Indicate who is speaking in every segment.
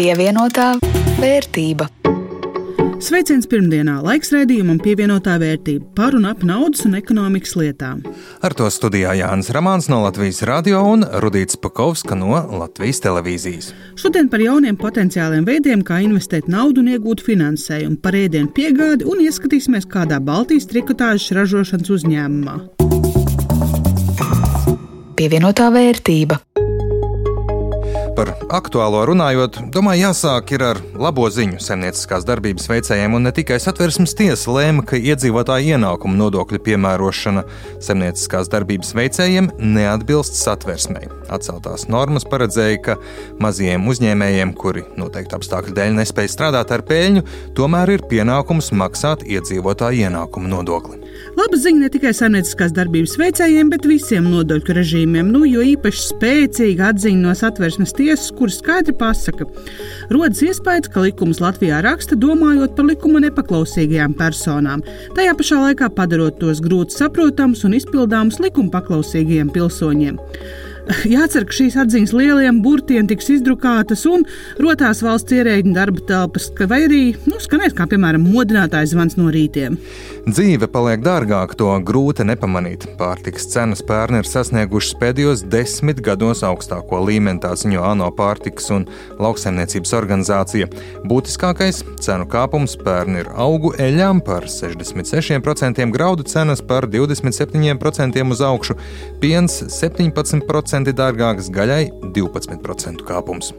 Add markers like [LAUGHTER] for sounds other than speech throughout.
Speaker 1: Pievienotā vērtība.
Speaker 2: Sveiciens pirmdienā, laiks raidījumam pievienotā vērtība par un ap naudas un ekonomikas lietām.
Speaker 3: Ar to studijā Jānis Ramāns no Latvijas radio un Rudīts Pakovska no Latvijas televīzijas.
Speaker 2: Šodien par jauniem potenciāliem veidiem, kā investēt naudu un iegūt finansējumu, par ēdienu piegādi un ieskatīsimies kādā Baltijas trikotāžas ražošanas uzņēmumā.
Speaker 1: Pievienotā vērtība.
Speaker 3: Par aktuālo runājot, domāju, jāsāk ar labo ziņu zemnieciskās darbības veicējiem, un ne tikai satversmes tiesa lēma, ka iedzīvotāju ienākumu nodokļu piemērošana zemnieciskās darbības veicējiem neatbilst satversmei. Atceltās normas paredzēja, ka mazajiem uzņēmējiem, kuri noteikti apstākļu dēļ nespēj strādāt ar peļņu, tomēr ir pienākums maksāt iedzīvotāju ienākumu nodokli.
Speaker 2: Laba ziņa ne tikai saimnieciskās darbības veicējiem, bet visiem nodokļu režīmiem, nu, jo īpaši spēcīga atziņa no satversmes tiesas, kuras skaidri pasaka, rodas iespējas, ka likums Latvijā raksta domājot par likuma nepaklausīgajām personām, tajā pašā laikā padarot tos grūti saprotams un izpildāms likuma paklausīgajiem pilsoņiem. Jācer, ka šīs atziņas lieliem burtiem tiks izdrukātas un rotās valsts ierēģiņa darba telpas, vai arī nu, skanēs kā piemēram modinātājs zvans no rītiem.
Speaker 3: Dzīve paliek dārgāka, to grūti nepamanīt. Pārtikas cenas pērn ir sasniegušas pēdējos desmit gados augstāko līmeni, tā ziņo ANO pārtikas un lauksaimniecības organizācija. Būtiskākais cenu kāpums pērn ir augu eļļām par 66%, graudu cenas par 27% uz augšu, piens 17% dārgāks, gaļai 12% kāpums.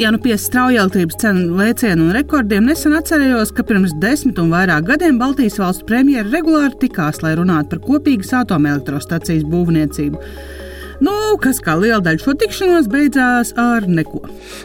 Speaker 2: Ja nu pie strauja elektrības cenu lēcienu un rekordiem nesen atcerējos, ka pirms desmit un vairāk gadiem Baltijas valstu premjera regulāri tikās, lai runātu par kopīgas atomelektrostacijas būvniecību. Nu, kas kā liela daļa šo tikšanos beidzās ar neko.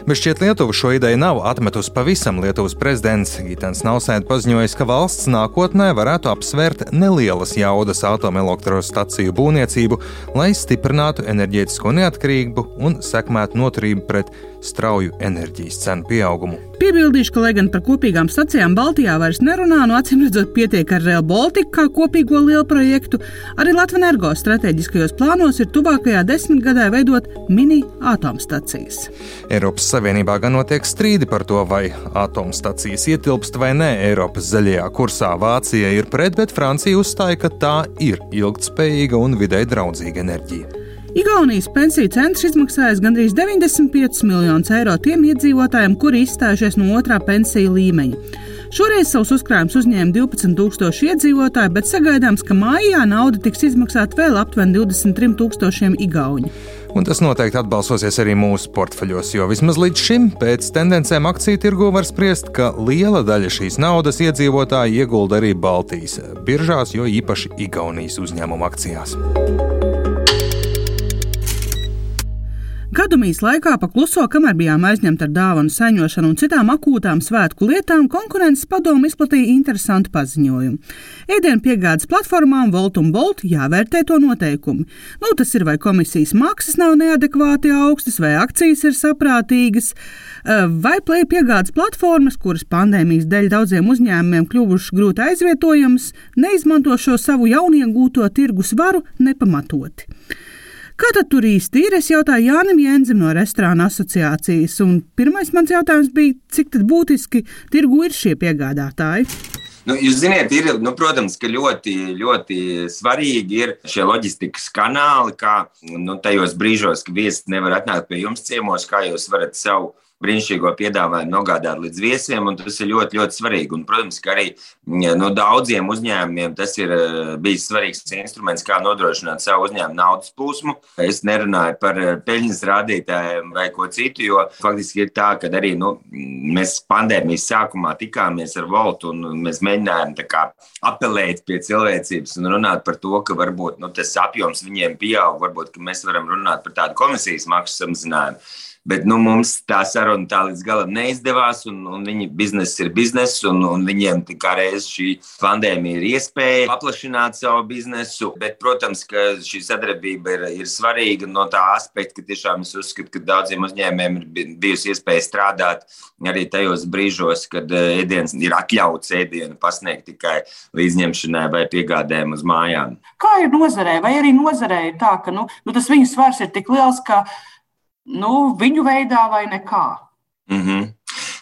Speaker 3: Bet šķiet, Lietuva šo ideju nav atmetusi pavisam. Lietuvas prezidents Gitāns Nausēns paziņojis, ka valsts nākotnē varētu apsvērt nelielas jaudas atomelektrostaciju būvniecību, lai stiprinātu enerģētisko neatkarību un sekmētu noturību pret strauju enerģijas cenu pieaugumu.
Speaker 2: Piebildīšu, ka, lai gan par kopīgām stacijām Baltijā vairs nerunā, no acīm redzot, pietiek ar Real Baltica kā kopīgo lielu projektu, arī Latvijas energo strateģiskajos plānos ir tuvākajā desmitgadē veidot mini atomstacijas.
Speaker 3: Eiropas Savienībā gan notiek strīdi par to, vai atomstacijas ietilpst vai nē Eiropas zaļajā kursā. Vācija ir pret, bet Francija uzstāja, ka tā ir ilgtspējīga un vidē draudzīga enerģija.
Speaker 2: Igaunijas pensiju centrs izmaksājis gandrīz 95 miljonus eiro tiem iedzīvotājiem, kuri izstājušies no otrā pensiju līmeņa. Šoreiz savus uzkrājumus uzņēma 12,000 iedzīvotāji, bet sagaidāms, ka mājā nauda tiks izmaksāta vēl aptuveni 23,000 igauņu.
Speaker 3: Un tas noteikti atbalsosies arī mūsu portfeļos, jo vismaz līdz šim pēc tendencēm akciju tirgu var spriest, ka liela daļa šīs naudas iedzīvotāji iegulda arī Baltijas biržās, jo īpaši Igaunijas uzņēmuma akcijās.
Speaker 2: Gadumijas laikā pa kluso, kamēr bijām aizņemti ar dāvanu saņošanu un citām akūtām svētku lietām, konkurences padomu izplatīja interesantu paziņojumu. Ēdienu piegādes platformām Volt un Bolt jāvērtē to noteikumi. Nu, tas ir vai komisijas maksas nav neadekvāti augstas, vai akcijas ir saprātīgas, eh, vai plēja piegādes platformas, kuras pandēmijas dēļ daudziem uzņēmumiem kļuvušas grūti aizvietojamas, neizmanto šo savu jauniegūto tirgus varu nepamatoti. Kā tad tur īsti ir? Es jautāju Jānim Jēnzim no restorāna asociācijas, un pirmais mans jautājums bija, cik būtiski tirgu ir šie piegādātāji?
Speaker 4: Nu, jūs zināt, ir, nu, protams, ka ļoti, ļoti svarīgi ir šie loģistikas kanāli, kā nu, tajos brīžos, kad viesis nevar atnākt pie jums ciemos, kā jūs varat savu brīnišķīgo piedāvājumu nogādāt līdz viesiem, un tas ir ļoti, ļoti svarīgi. Un, protams, ka arī no daudziem uzņēmumiem tas ir eh, bijis svarīgs instruments, kā nodrošināt savu uzņēmumu naudas plūsmu. Es nerunāju par eh, peļņas rādītājiem vai ko citu, jo faktiski ir tā, ka arī nu, mēs pandēmijas sākumā tikāmies ar Voltu un mēs mēģinājām kā, apelēt pie cilvēcības un runāt par to, ka varbūt nu, tas apjoms viņiem pieaug, varbūt mēs varam runāt par tādu komisijas maksu samazinājumu. Bet nu, mums tā saruna tā līdz galam neizdevās, un, un viņa biznesa ir biznesa, un, un viņiem kā reiz šī pandēmija ir iespēja paplašināt savu biznesu. Bet, protams, ka šī sadarbība ir, ir svarīga no tā aspekta, ka tiešām es uzskatu, ka daudziem uzņēmējiem ir bijusi iespēja strādāt arī tajos brīžos, kad eh, ēdiens ir atļauts ēdienu pasniegt tikai līdzņemšanai vai piegādēm uz mājām.
Speaker 5: Kā ir nozarē, vai arī nozarē ir tā, ka nu, nu, tas viņu svars ir tik liels, ka nu, viņu veidā vai nekā.
Speaker 4: Mm -hmm.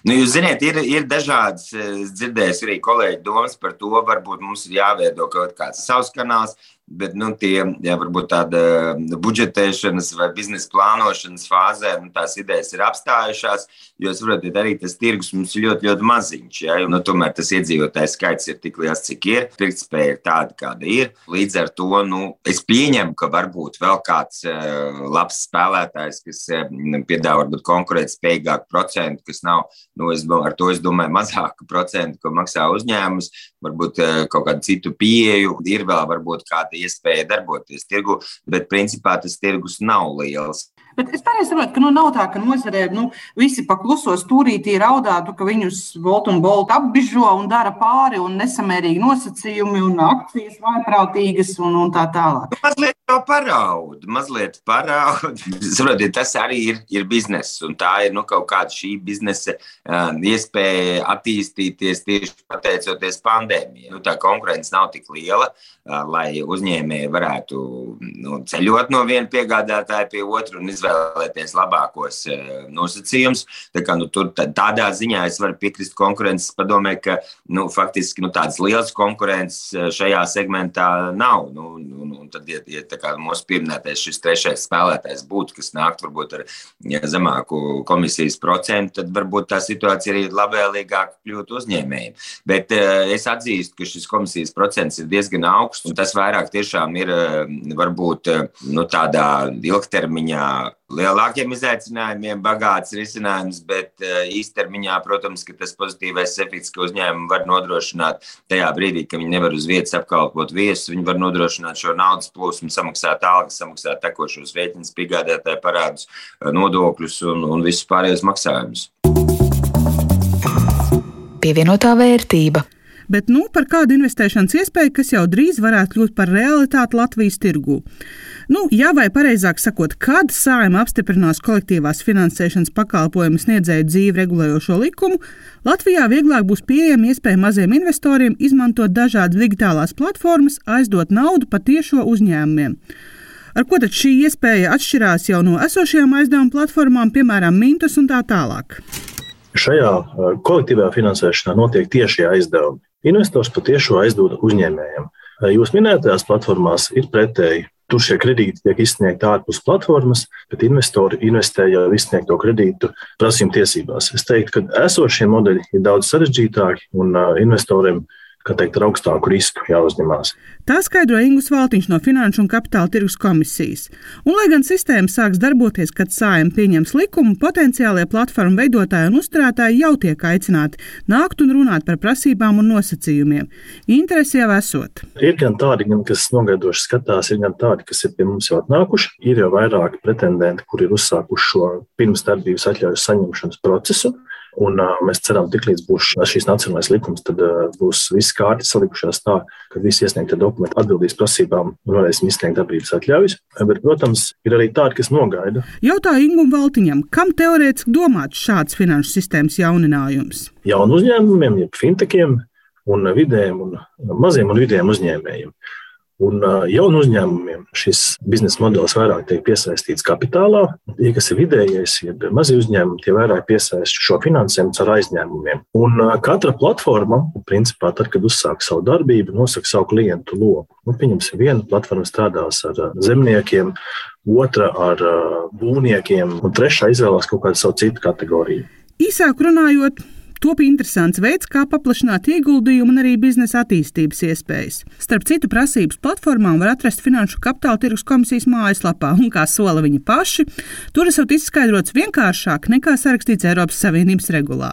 Speaker 4: Nu, jūs zināt, ir, ir dažādas, es dzirdēju arī kolēģi domas par to, varbūt mums ir jāveido kaut kāds savs kanāls, Bet nu, tie, jā, varbūt tāda budžetēšanas vai biznesa plānošanas fāzē, nu, tās idejas ir apstājušās. Jo, saprotiet, arī tas tirgus mums ir ļoti, ļoti maziņš. Ja? Nu, tomēr tas iedzīvotājs skaits ir tik liels, cik ir. Pirktspēja ir tāda, kāda ir. Līdz ar to nu, es pieņemu, ka varbūt vēl kāds uh, labs spēlētājs, kas uh, piedāvā konkurētspējīgāku procentu, kas nav, nu, es, ar to es domāju, mazāku procentu, ko maksā uzņēmums, varbūt uh, kaut kādu citu pieeju. Ir vēl varbūt kāda iespēja darboties tirgu, bet principā tas tirgus nav liels.
Speaker 5: Bet es pareizi saprotu, ka nu, nav tā, ka nozarē nu, visi pakluso stūrītī raudātu, ka viņus Volt un Bolt apbižo un dara pāri un nesamērīgi nosacījumi un akcijas vaiprātīgas un, un tā tālāk.
Speaker 4: Mazliet jau paraud, mazliet paraud. [LAUGHS] Saprotiet, tas arī ir, ir bizness un tā ir nu, kaut kāda šī biznesa uh, iespēja attīstīties tieši pateicoties pandēmijai. Nu, tā konkurence nav tik liela, uh, lai uzņēmēji varētu nu, ceļot no viena piegādātāja pie otra un izvēlēties labākos eh, nosacījumus. Tā kā, nu, tur, tādā ziņā es varu piekrist konkurences padomē, ka nu, faktiski nu, tādas lielas konkurences šajā segmentā nav. Nu, nu, nu, tad, ja, ja mūsu pieminētais šis trešais spēlētājs būtu, kas nākt varbūt ar ja, zemāku komisijas procentu, tad varbūt tā situācija arī labvēlīgāk kļūtu uzņēmējiem. Bet uh, es atzīstu, ka šis komisijas procents ir diezgan augsts, un tas vairāk tiešām ir varbūt nu, tādā ilgtermiņā lielākiem izaicinājumiem, bagāts risinājums, bet eh, īstermiņā, protams, tas pozitīvais efekts, ko uzņēmumi var nodrošināt tajā brīdī, kad viņi nevar uz vietas apkalpot viesus, viņi var nodrošināt šo naudas plūsmu, samaksāt algas, samaksāt tekošos rēķinus, piegādātāju parādus, eh, nodokļus un, un visus pārējos maksājumus.
Speaker 1: Pievienotā vērtība.
Speaker 2: Bet nu, par kādu investēšanas iespēju, kas jau drīz varētu kļūt par realitāti Latvijas tirgū. Nu, ja vai pareizāk sakot, kad Sājuma apstiprinās kolektīvās finansēšanas pakalpojumu sniedzēju dzīvi regulējošo likumu, Latvijā vieglāk būs pieejama iespēja maziem investoriem izmantot dažādas digitālās platformas, aizdot naudu patiešo uzņēmumiem. Ar ko tad šī iespēja atšķirās jau no esošajām aizdevuma platformām, piemēram, Mintus un tā tālāk?
Speaker 6: Šajā uh, kolektīvajā finansēšanā notiek tiešie aizdevumi. Investors patiešo aizdod uzņēmējiem. Uh, jūs minētajās platformās ir pretēji. Tur šie kredīti tiek izsniegti ārpus platformas, bet investori investē jau izsniegto kredītu prasījumu tiesībās. Es teiktu, ka esošie modeļi ir daudz sarežģītāki un uh, investoriem kā teikt, ar augstāku risku jāuzņemās.
Speaker 2: Tā skaidro Ingus Valtiņš no Finanšu un Kapitāla tirgus komisijas. Un, lai gan sistēma sāks darboties, kad sājuma pieņems likumu, potenciālie platformu veidotāji un uzturētāji jau tiek aicināti nākt un runāt par prasībām un nosacījumiem. Interesi jau esot.
Speaker 6: Ir gan tādi, gan, kas nogaidoši skatās, ir gan tādi, kas ir pie mums jau atnākuši. Ir jau vairāki pretendenti, kuri ir uzsākuši šo pirmsdarbības atļauju saņemšanas procesu. Un, uh, mēs ceram, ka tiklīdz būs šīs nacionālais likums, tad uh, būs viss kārtas salikušās tā, ka visi iesniegtie dokumenti atbildīs prasībām un varēsim izsniegt darbības atļaujas. Bet, protams, ir arī tādi, kas nogaida.
Speaker 2: Jautāju Ingūram Valtiņam, kam teorētiski domāts šāds finanšu sistēmas jauninājums?
Speaker 6: Jaunu uzņēmumiem, jeb fintekiem un vidējiem un maziem un vidējiem uzņēmējiem. Un jaunu uzņēmumiem šis biznesa modelis vairāk tiek piesaistīts kapitālā. Tie, kas ir vidējais, ir mazi uzņēmumi, tie vairāk piesaista šo finansējumu caur aizņēmumiem. Un katra platforma, principā, tad, kad uzsāk savu darbību, nosaka savu klientu loku. Nu, pieņemsim, viena platforma strādās ar zemniekiem, otra ar būvniekiem, un trešā izvēlās kaut kādu savu citu kategoriju.
Speaker 2: Īsāk runājot, Top interesants veids, kā paplašināt ieguldījumu un arī biznesa attīstības iespējas. Starp citu, prasības platformām var atrast Finanšu kapitāla tirgus komisijas mājaslapā, un kā sola viņi paši, tur esot izskaidrots vienkāršāk nekā sarakstīts Eiropas Savienības regulā.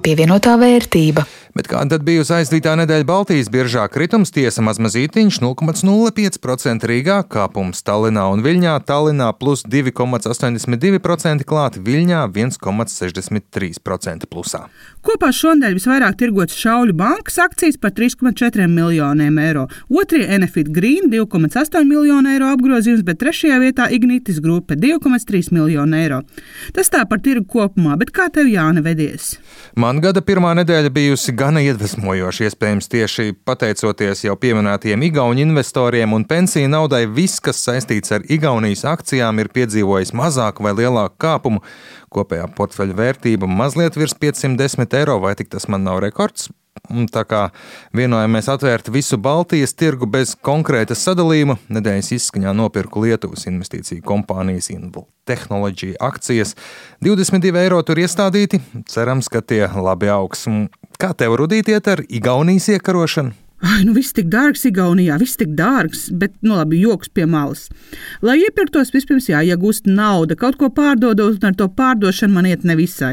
Speaker 1: Pievienotā vērtība.
Speaker 3: Bet kāda tad bija uz aizdītā nedēļa Baltijas biržā kritums tiesa mazmazītiņš 0,05% Rīgā, kāpums Tallinā un Viļņā, Tallinā plus 2,82% klāt, Viļņā 1,63% plusā.
Speaker 2: Kopā šonadēļ visvairāk tirgots Šauļu bankas akcijas par 3,4 miljoniem eiro, otrie Enefit Green 2,8 miljonu eiro apgrozījums, bet trešajā vietā Ignitis grupa 2,3 miljonu eiro. Tas tā par tirgu kopumā, bet kā tev Jāne vedies?
Speaker 3: Man gada pirmā nedēļa bijusi gan gana iedvesmojoši. Iespējams, tieši pateicoties jau pieminētajiem Igaunu investoriem un pensiju naudai, viss, kas saistīts ar Igaunijas akcijām, ir piedzīvojis mazāku vai lielāku kāpumu. Kopējā portfeļa vērtība mazliet virs 510 eiro, vai tik tas man nav rekords? Tā kā vienojamies atvērt visu Baltijas tirgu bez konkrētas sadalījuma, nedēļas izskaņā nopirku Lietuvas investīciju kompānijas Inval Technology akcijas. 22 eiro tur iestādīti, cerams, ka tie labi augs. Kā tev rudīt iet ar Igaunijas iekarošanu?
Speaker 2: Ai, nu viss tik dārgs Igaunijā, viss tik dārgs, bet, nu labi, joks pie malas. Lai iepirktos, vispirms jāiegūst nauda, kaut ko pārdodot, un ar to pārdošanu man iet nevisai.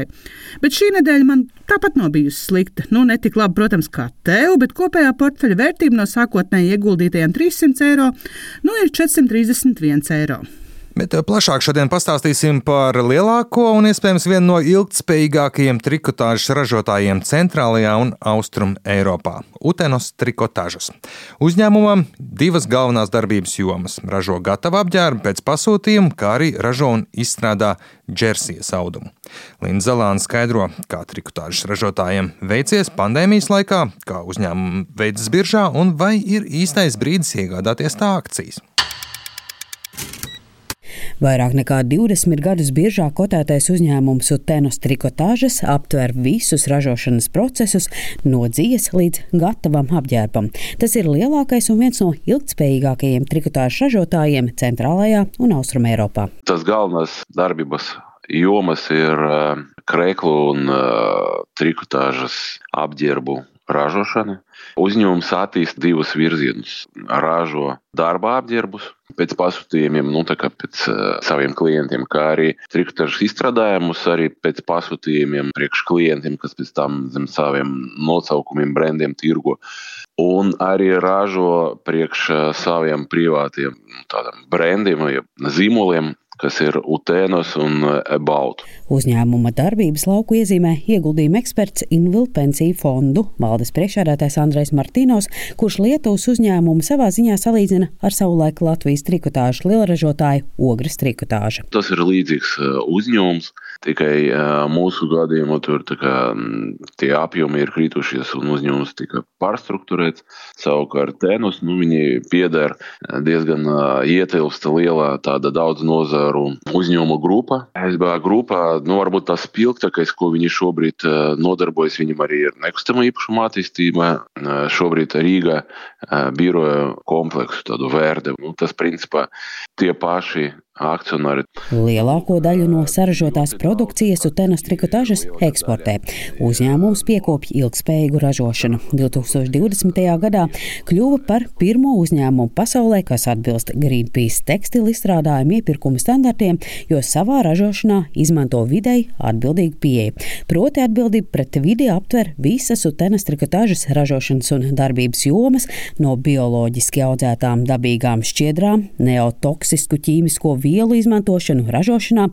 Speaker 2: Bet šī nedēļa man tāpat nav bijusi slikta. Nu, ne tik labi, protams, kā tev, bet kopējā portfeļa vērtība no sākotnēji ieguldītajiem 300 eiro nu ir 431 eiro.
Speaker 3: Bet eh, plašāk šodien pastāstīsim par lielāko un iespējams vienu no ilgspējīgākajiem trikotāžas ražotājiem centrālajā un austrum Eiropā - Utenos trikotāžas. Uzņēmumam divas galvenās darbības jomas - ražo gatavu apģērbu pēc pasūtījuma, kā arī ražo un izstrādā džersijas audumu. Linda Zelāna skaidro, kā trikotāžas ražotājiem veicies pandēmijas laikā, kā uzņēmumi veids biržā un vai ir īstais brīdis iegādāties tā akcijas.
Speaker 7: Vairāk nekā 20 gadus biežāk kotētais uzņēmums Utenos trikotāžas aptver visus ražošanas procesus no dzīves līdz gatavam apģērbam. Tas ir lielākais un viens no ilgtspējīgākajiem trikotāžu ražotājiem centrālajā un austrumē Eiropā.
Speaker 8: Tas galvenais darbības jomas ir uh, krēklu un uh, trikotāžas apģērbu ražošana. Uzņēmums attīsta divus virzienus. Ražo darba apģērbus pēc pasūtījumiem, nu, pēc uh, saviem klientiem, kā arī trikotažas izstrādājumus, arī pēc pasūtījumiem priekš klientiem, kas pēc tam zem saviem nosaukumiem, brandiem tirgo. Un arī ražo priekš saviem privātiem nu, brandiem vai zīmoliem, kas ir Utēnos un Baltu.
Speaker 7: Uzņēmuma darbības lauku iezīmē ieguldījuma eksperts Invil pensiju fondu valdes priekšādātājs Andrejs Martīnos, kurš Lietuvas uzņēmumu savā ziņā salīdzina ar savulaik Latvijas trikotāžu lielražotāju Ogres trikotāžu.
Speaker 8: Tas ir līdzīgs uzņēmums, tikai mūsu gadījumā tur kā, tie apjomi ir kritušies un uzņēmums tika pārstruktūrēts. Savukārt Tēnus, nu, viņi pieder diezgan ietilpsta lielā tāda daudz nozaru uzņēmumu grupa. SBA grupa, nu, varbūt tas spilgtākais, ko viņi šobrīd nodarbojas, viņam arī ir nekustamo īpašumu attīstība. Šobrīd Rīga biroja kompleksu, tādu vērdu. Nu, tas principā tie paši akcionāri.
Speaker 7: Lielāko daļu no saražotās produkcijas Utenas trikotažas eksportē. Uzņēmums piekopja ilgspējīgu ražošanu. 2020. gadā kļuva par pirmo uzņēmumu pasaulē, kas atbilst Greenpeace tekstilu izstrādājumu iepirkuma standartiem, jo savā ražošanā izmanto videi atbildīgu pieeju. Proti atbildība pret vidi aptver visas Utenas trikotažas ražošanas un darbības jomas, no bioloģiski audzētām dabīgām šķiedrām, neotoksisku ķīmisko vielu izmantošanu ražošanā,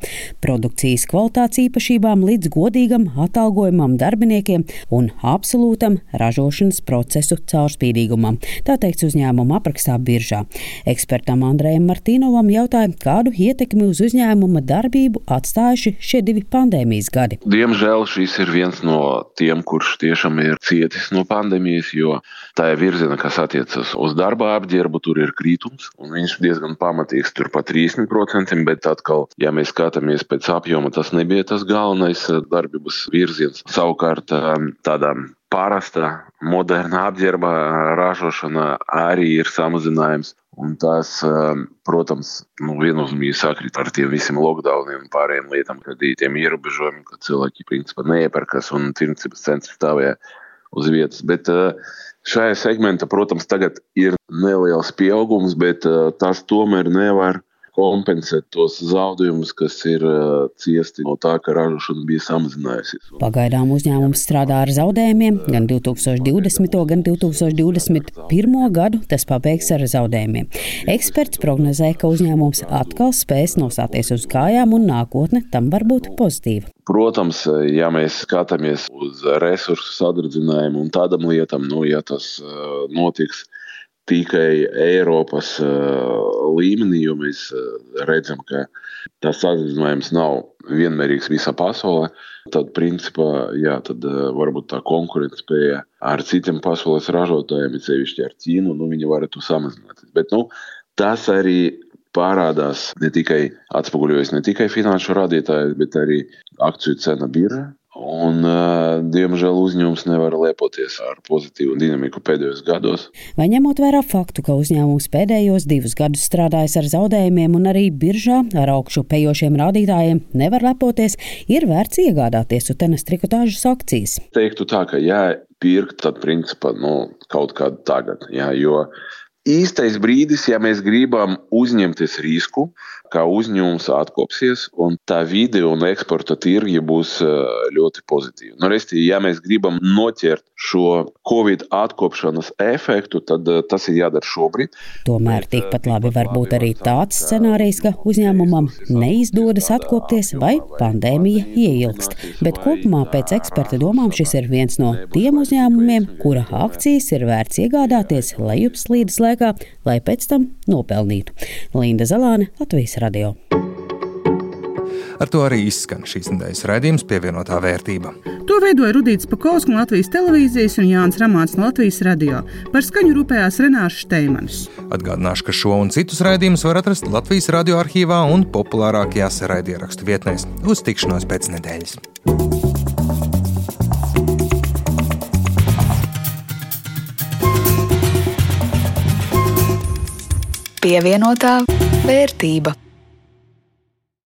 Speaker 7: produkcijas kvalitātes īpašībām līdz godīgam atalgojumam darbiniekiem un absolūtam ražošanas procesu caurspīdīgumam. Tā teikts uzņēmuma aprakstā biržā. Ekspertam Andrejam Martīnovam jautāja, kādu ietekmi uz uzņēmuma darbību atstājuši šie divi pandēmijas gadi.
Speaker 8: Diemžēl šis ir viens no tiem, kurš tiešām ir cietis no pandēmijas, jo tā ir virziena, kas attiecas uz darba apģērbu, tur ir krītums, un viņš diezgan pamatīgs, turpat 30% procentiem, bet atkal, ja mēs skatāmies pēc apjoma, tas nebija tas galvenais eh, darbības virziens. Savukārt eh, tādām parasta, moderna apģērba ražošana arī ir samazinājums. Un tas, eh, protams, nu, viennozīmīgi sakrīt ar tiem visiem lockdowniem un pārējiem lietām, kad ir tiem ierobežojumiem, ka cilvēki principā neiepērkas un tirdzniecības centri stāvēja uz vietas. Bet šajā segmentā, protams, tagad ir neliels pieaugums, bet tas tomēr nevar kompensēt tos zaudējumus, kas ir uh, ciesti no tā, ka ražošana bija samazinājusies.
Speaker 7: Pagaidām uzņēmums strādā ar zaudējumiem. Gan 2020. gan 2021. gadu tas pabeigs ar zaudējumiem. Eksperts prognozē, ka uzņēmums atkal spēs nostāties uz kājām un nākotne tam var būt pozitīva.
Speaker 8: Protams, ja mēs skatāmies uz resursu sadradzinājumu un tādam lietam, nu, ja tas uh, notiks, tikai Eiropas līmenī, jo mēs redzam, ka tas samazinājums nav vienmērīgs visā pasaulē. Tad, principā, jā, tad varbūt tā konkurētspēja ar citiem pasaules ražotājiem, it sevišķi ar Ķīnu, nu, viņi varētu samazināties. Bet nu, tas arī parādās ne tikai atspoguļojas ne tikai finanšu rādītāji, bet arī akciju cena biržā. Un, uh, diemžēl uzņēmums nevar lepoties ar pozitīvu dinamiku pēdējos gados.
Speaker 7: Vai ņemot vērā faktu, ka uzņēmums pēdējos divus gadus strādājis ar zaudējumiem un arī biržā ar augšu pejošiem rādītājiem, nevar lepoties, ir vērts iegādāties utenes trikotāžas akcijas.
Speaker 8: Teiktu tā, ka jā, pirkt, tad principā nu, kaut kādu tagad. Jā, jo īstais brīdis, ja mēs gribam uzņemties risku, kā uzņēmums atkopsies, un tā vide un eksporta tirgi būs ļoti pozitīvi. Nu, resti, ja mēs gribam noķert šo Covid atkopšanas efektu, tad tas ir jādara šobrīd.
Speaker 7: Tomēr tikpat labi var būt arī tāds scenārijs, ka uzņēmumam neizdodas atkopties vai pandēmija ieilgst. Bet kopumā pēc eksperta domām šis ir viens no tiem uzņēmumiem, kura akcijas ir vērts iegādāties lejupslīdes laikā, lai pēc tam nopelnītu. Linda Zalāne, Latvijas radio.
Speaker 3: Ar to arī izskan šīs nedēļas raidījums pievienotā vērtība.
Speaker 2: To veidoja Rudīts Pakausks no Latvijas televīzijas un Jānis Ramāns no Latvijas radio. Par skaņu rūpējās Renārs Šteimanis.
Speaker 3: Atgādināšu, ka šo un citus raidījumus var atrast Latvijas radio arhīvā un populārākajās raidierakstu vietnēs. Uz tikšanos pēc nedēļas!
Speaker 1: Pievienotā vērtība.